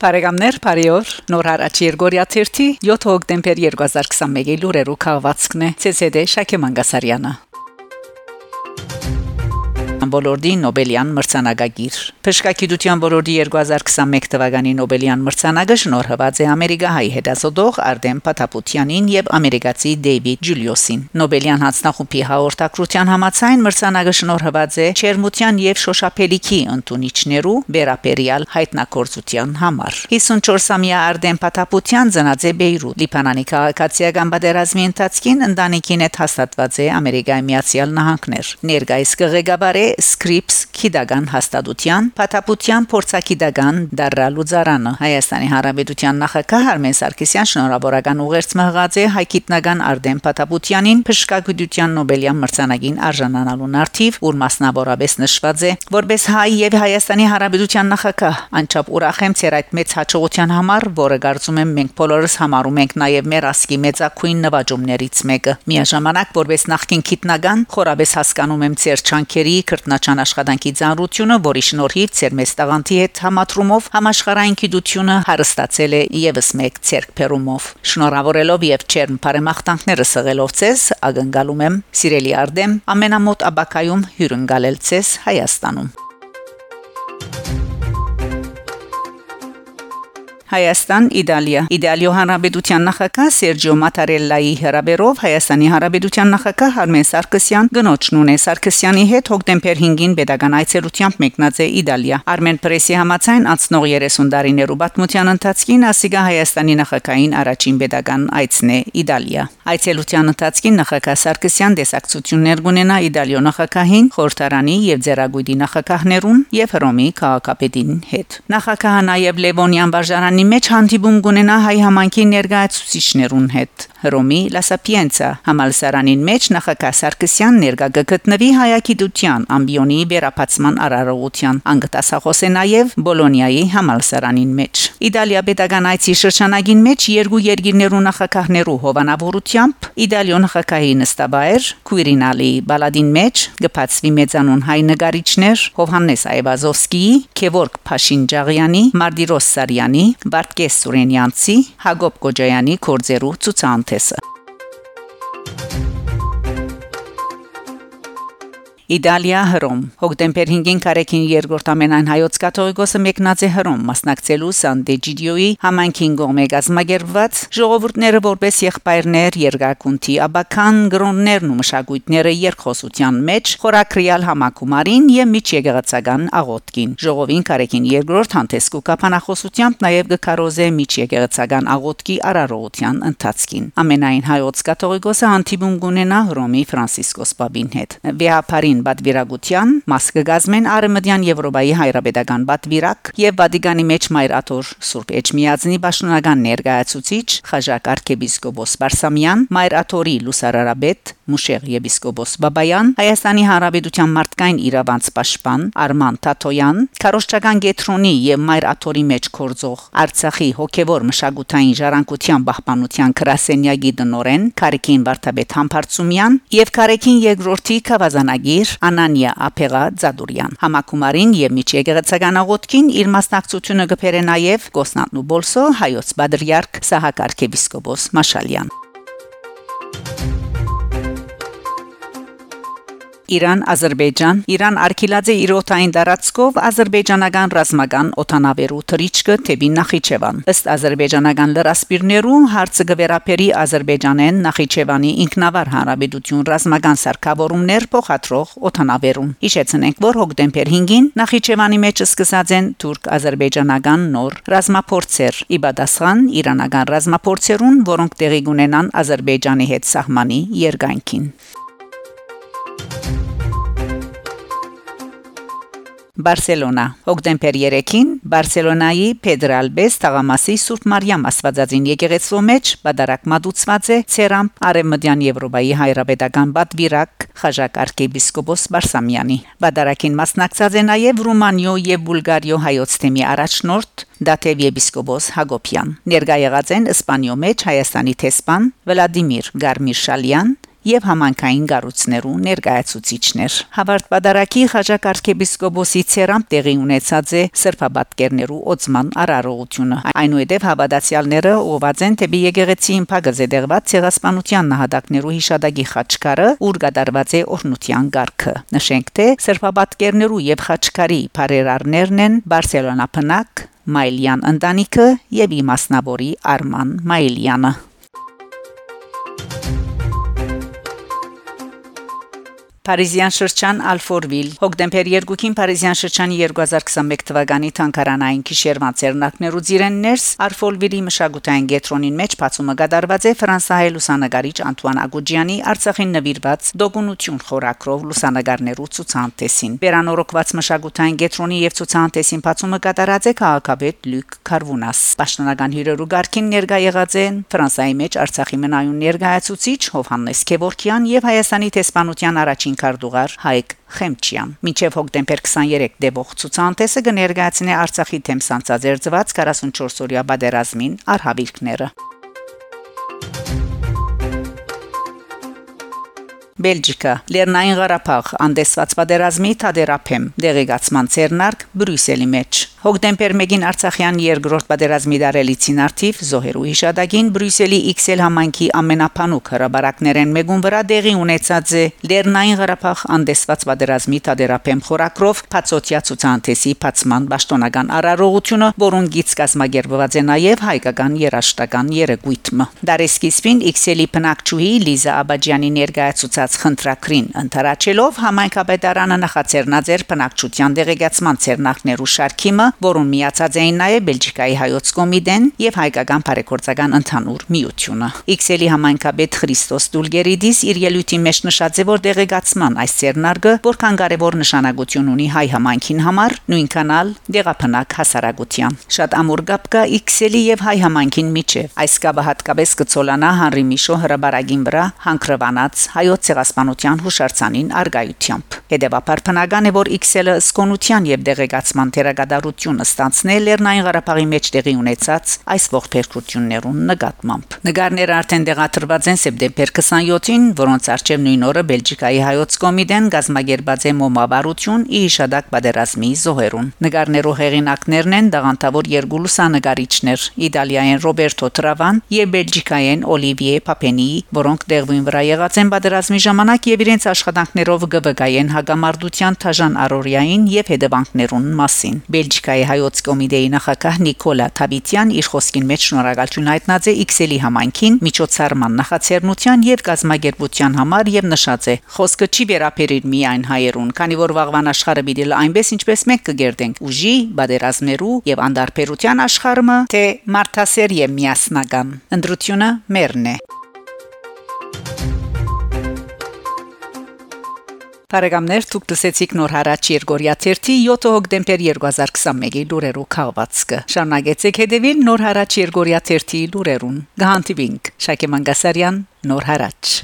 Բարեկամներ, բարի օր։ Նոր հարաճ Երգորիա 7 հոկտեմբեր 2021-ի լուրերու քաղվածքն է ՑՍԴ Շակե Մանգասարյանը բոլորդի Նոբելյան մրցանակագիր։ Փշկակիտության բոլորդի 2021 թվականի Նոբելյան մրցանակը շնորհված է ամերիկահայ հետազոտող Արտեմ Պաթապուտյանին եւ ամերիկացի Դեյվիդ Ջուլիոսին։ Նոբելյան հանձնախումբի հաղորդակցության համաձայն մրցանակը շնորհված է Չերմության եւ Շոշափելիքի ընտունիչներու Բերապերիալ հայտնագործության համար։ 54-ամյա Արտեմ Պաթապուտյան ծնած է Բեյրութ, Լիբանանի քաղաքացիական պատերազմի ընթացքին ընտանիքին հետ հաստատված է Ամերիկայի Միացյալ Նահանգներ։ Ներկայիս կղեկավար է Scripps քիդական հաստատության Փաթապության փորձակիդական Դարրալուզարանը Հայաստանի Հանրապետության նախագահ Արմեն Սարգսյան շնորհավորական ուղերձ մղած է հայկիտնական Արտեմ Փաթապությանին փշկագիտության Նոբելյան մրցանակին արժանանալու նարթիվ, որ մասնավորապես նշված է որպես հայ եւ Հայաստանի Հանրապետության նախագահ անչափ ուրախ եմ ցեր այդ մեծ հաջողության համար, որը կարծում եմ մենք բոլորս համարում ենք նաեւ մեր ասկի մեծակույն նվաճումներից մեկը։ Միաժամանակ որպես նախկին քիտնական խորաբես հասկանում եմ ցեր չանքերի քրտնաչան աշխատանքի ծանրությունը, որի շնորհիվ ցերմես տաղանթի հետ համատրումով համաշխարհային գիտությունը հարստացել է եւս մեկ ցերկփերումով։ Շնորհավորելով եւ չերմ բարեմաղթանքները սղելով ցես, ագնկալում եմ սիրելի արդեմ ամենամոտ աբակայում հյուրընկալել ցես Հայաստանում։ Հայաստան Իտալիա Իտալիո հանրապետության նախագահ Սերջիո Մատարելլայի հրաբերով Հայաստանի հանրապետության նախագահ Արմեն Սարգսյան գնոջն ունե Սարգսյանի հետ հոկտեմբեր 5-ին pedagogan այցելությամբ մեկնած է Իտալիա Արմեն Պրեսի համաձայն անցնող 30 տարիներու պատմության ընթացքին ասիգա Հայաստանի նախագահային առաջին pedagogan այցն է Իտալիա Այցելության ընթացքին նախագահ Սարգսյան դեսակցություններ կունենա Իտալիո նախագահին խորհրդարանի եւ ձերագույդի նախագահներուն եւ Հռոմի քաղաքապետին հետ Նախագահը նաեւ Լևոնյան վարժարանի Երևանի մեջ հանդիպում կունենա հայ համանքի ներկայացուցիչներուն հետ։ Հռոմի Sapienza համալսարանին մեջ նախագահ Սարգսյան ներկա գտնվի հայագիտության ամբիոնի վերապացման արարողության անգտասախոս է նաև Բոլոնիայի համալսարանին մեջ Իտալիա pedagogan այցի շրջանագին մեջ երկու երկիրներու նախագահներու հովանավորությամբ Իտալիոն նախագահի նստաբայր Քուիրինալի բալադին մեջ գծվի մեծանուն հայ նկարիչներ Հովհաննես Այվազովսկիի, Քևորգ Փաշինջաղյանի, Մարտիրոս Սարյանի, Վարդգես Սուրենյանցի, Հակոբ Կոջայանի կորձերու ցուցանտեսը Իտալիա հռոմ հոկտեմբեր 5-ին Կարեկին երկրորդ ամենայն հայոց կաթողիկոսը մեկնած է հռոմ մասնակցելու Սանդեջիդիոյի համանքին գոմե գազմագերված ժողովուրդները որպես եղբայրներ երկակունթի աբական գրոններն ու մշակույթները երկխոսության մեջ խորակրիալ համակումարին եւ միջեկեղեցական աղոթքին ժողովին Կարեկին երկրորդ հանդեսկու կապանախոսությամբ նաեւ գկարոզե միջեկեղեցական աղոթքի արարողության ընթացքին ամենայն հայոց կաթողիկոսը հանդիպում կունենա Հռոմի Ֆրանցիսկոս Պապին հետ վեհապարին Վատիկան բադվիրագության մաս կգազմեն Արեմդյան Եվրոպայի հայրապետական բադվիրակ եւ Վատիկանի մեջ Մայր Աթոր Սուրբ Էջմիածնի Պաշտոնական ներկայացուցիչ Խաժակ arczepiskopos Բարսամյան Մայր Աթորի Լուսարարաբեդ Մուշեղ եպիսկոպոս Բաբայան, Հայաստանի Հանրապետության մարդկային իրավանց պաշտպան Արման Թաթոյան, Քարոշչական Գետրոնի եւ Մայր Աթորի մեջ կորձող Արցախի հոգեվոր մշակութային ժառանգության պահպանության քրասենյակի դնորեն Կարիկին Վարդապետ Համբարձումյան եւ Կարեկին երկրորդի Խավազանագիր Անանիա Ափեղա Ձադուրյան համակումարին եւ միջեկեղեցական աղոթքին իր մասնակցությունը կփերե նաեւ Կոսնանտնու Բոլսո հայոց բադրիարք Սահակ arczepiskopos Մաշալյան Իրան-Ադրբեջան Իրան արքիլաձե իրոթային դարածքով ադրբեջանական ռազմական օթանավերու թրիչկը թեպի Նախիջևան ըստ ադրբեջանական լրասպիրներու հարցը գվերապերի Ադրբեջանեն Նախիջևանի ինքնավար հանրապետություն ռազմական սարքավորումներ փոխադրող օթանավերուն Հիշեցնենք որ հոկտեմբեր 5-ին Նախիջևանի մեջ սկսած են թուրք-ադրբեջանական նոր ռազմապորցեր իբադասխան իրանական ռազմապորցերուն որոնք տեղի կունենան Ադրբեջանի հետ սահմանի երկայնքին Բարսելոնա հոկտեմբեր 3-ին Բարսելոնայի Pedralbes թաղամասի Սուրբ Մարիամ Աստվածածին եկեղեցու մեջ բادرակ մատուցված է Ցերամփ Արևմտյան Եվրոպայի հայրապետական պատվիրակ Խաժակ arczepiskopos Բարսամյանի բادرակին մասնակցած է նաև Ռումանիո եւ Բուլղարիո հայոց թեմի առաջնորդ Դատեվ եպիսկոպոս Հակոբյան։ Ներկա եղած են Իսպանիո մեջ Հայաստանի տեսփան Վլադիմիր Գարմիշալյան, եւ համանքային գառույցներու ներկայացուցիչներ։ Հավարտ Բադարակի Խաչակ arczepiskopos-ի ցերամ տեղի ունեցած է սրբաբատկերներու օծման արարողությունը։ Այնուհետև հավատացյալները ուղված են դեպի եկեղեցին փագը զդեղված ցեղասպանության նահատակներու հիշադակի խաչքարը, ուր գդարված է օրնության գարքը։ Նշենք թե սրբաբատկերներու եւ խաչքարի բարերարներն են Բարսելոնա փնակ Մայլյան ընտանիքը եւ իմասնաբորի Արման Մայլյանը Փարիզյան շրջան Ալֆորվիլ հոկտեմբեր 2-ին Փարիզյան շրջանի 2021 թվականի Թանկարանային գիշերվան ցերնակներու ծիրեններս Ալֆորվիլի մշակութային գետրոնին մեջ բացումը գդարված է Ֆրանսահայ լուսանգարիչ Անտուան Ագուջյանի Արցախին նվիրված դոգունություն խորակրով լուսանգարներու ցուցանտեսին Վերանորոգված մշակութային գետրոնի եւ ցուցանտեսին բացումը կատարած է քաղաքապետ Լյուկ Կարվունաս Պաշտոնական հյուրերու ղարքին ներկա եղած են Ֆրանսայի մեջ Արցախի մնայուն ներկայացուցիչ Հովհաննես Քևորքյան եւ Հայաստանի տեսփանության առաջին շինքարդուղար Հայկ Խեմչյան։ Մինչև հոկտեմբեր 23 դեպող ցուցանտեսը կներկայացնի Արցախի թեմ սանցաձերծված 44-օրյա բادرազմին արհավիրքները։ Բելգիկա. Լեռնային Ղարաբաղ. Անդեսված պատերազմի թադերապեմ դեղեկացման ցերնարկ Բրյուսելի մեջ Հոկտեմբեր 1-ին Արցախյան երկրորդ պատերազմի դարելիցին արդիվ Զոհերու հիշադակին Բրյուսելի XL համայնքի ամենափանուկ հրաբարակներեն մեկուն վրա դեղի ունեցած է Լեռնային Ղարաբաղ անդեսված պատերազմի թադերապեմ խորակրով Փածոտիա ցուցանտեսի փացման պաշտոնական արարողությունը, որուն գից կազմակերպված է նաև հայկական երաշտական երեկույթը։ Դարեսկիսվին XL-ի բնակչուհի Լիզա Աբաջյանի ներկայացուցած խնդրակրին ընտրաչելով համայնքապետարանը նախաձեռնած էր բնակչության դեղեկացման ցերնակներու շարքիմը որոնց միացած էին նաև Բելգիկայի հայոց կոմիտեն եւ հայկական բարեգործական ընդհանուր միությունը։ XL-ի համայնքապետ Խրիստոս Դուլգերիդիս իր ելույթի մեջ նշած է, որ դեղեկացման այս ցերնարգը որքան կարևոր նշանակություն ունի հայ համայնքին համար, նույնքանալ դեղափնակ հասարակության։ Շատ ամուր գապ կա XL-ի եւ հայ համայնքին միջև։ Այս կապը հատկապես կցոլանա Հանրի Միշո հրաբարագին վրա հանգրվանած հայոց ցեղասպանության հուշարձանին արգայությամբ։ Հետևաբար բնական է, որ XL-ը սկոնության եւ դեղեկացման թերագադարությունը ստանցնել Լեռնային Ղարաբաղի մեջ տեղի ունեցած այս ողբերգություններուն նկատմամբ։ Նկարները արդեն դեղատրված են սեպտեմբեր 27-ին, որոնց արժեվ նույն օրը Բելգիկայի հայոց կոմիտեն գազմագերբած է մոմավարություն՝ ի իշադակ պատերազմի զոհերուն։ Նկարներու հեղինակներն են դաղանտավոր երկու լուսանկարիչներ՝ Իտալիայեն Ռոբերտո Տրավան եւ Բելգիկայեն Օլիվիե Պապենի, որոնք դեղվին վրա եղած են պատերազմի ժամանակ եւ իրենց աշխատանքներով ԳՎԳ-ային հագամարտության Թաժան Արորյային եւ հետևանքներուն մասին։ Բելգիկայի հայոց կոմիտեի նախակահ Նիկոլա Թավիթյան իր խոսքին մեջ շնորհակալություն հայտնած է Իքսելի համայնքին միջոցառման նախաձեռնության եւ գազագերբության համար եւ նշած է. խոսքը չի վերաբերիր միայն հայերուն, քանի որ վաղվան աշխարհը պիտի այնպես ինչպես մենք կգերտենք՝ ուժի, բادرազմերու եւ անդարբերության աշխարհը, թե մարդասեր եւ միասնական։ Ընդրությունը մերն է։ Բարեկամներ, դուք լսեցիք նոր հարաճ Երգորիա 3-ի 7 հոկտեմբեր 2021-ի լուրերով քաղվածքը։ Շարունակեցեք հետևել նոր հարաճ Երգորիա 3-ի լուրերուն։ Գահանտիվինք Շակե Մանգասարյան, նոր հարաճ։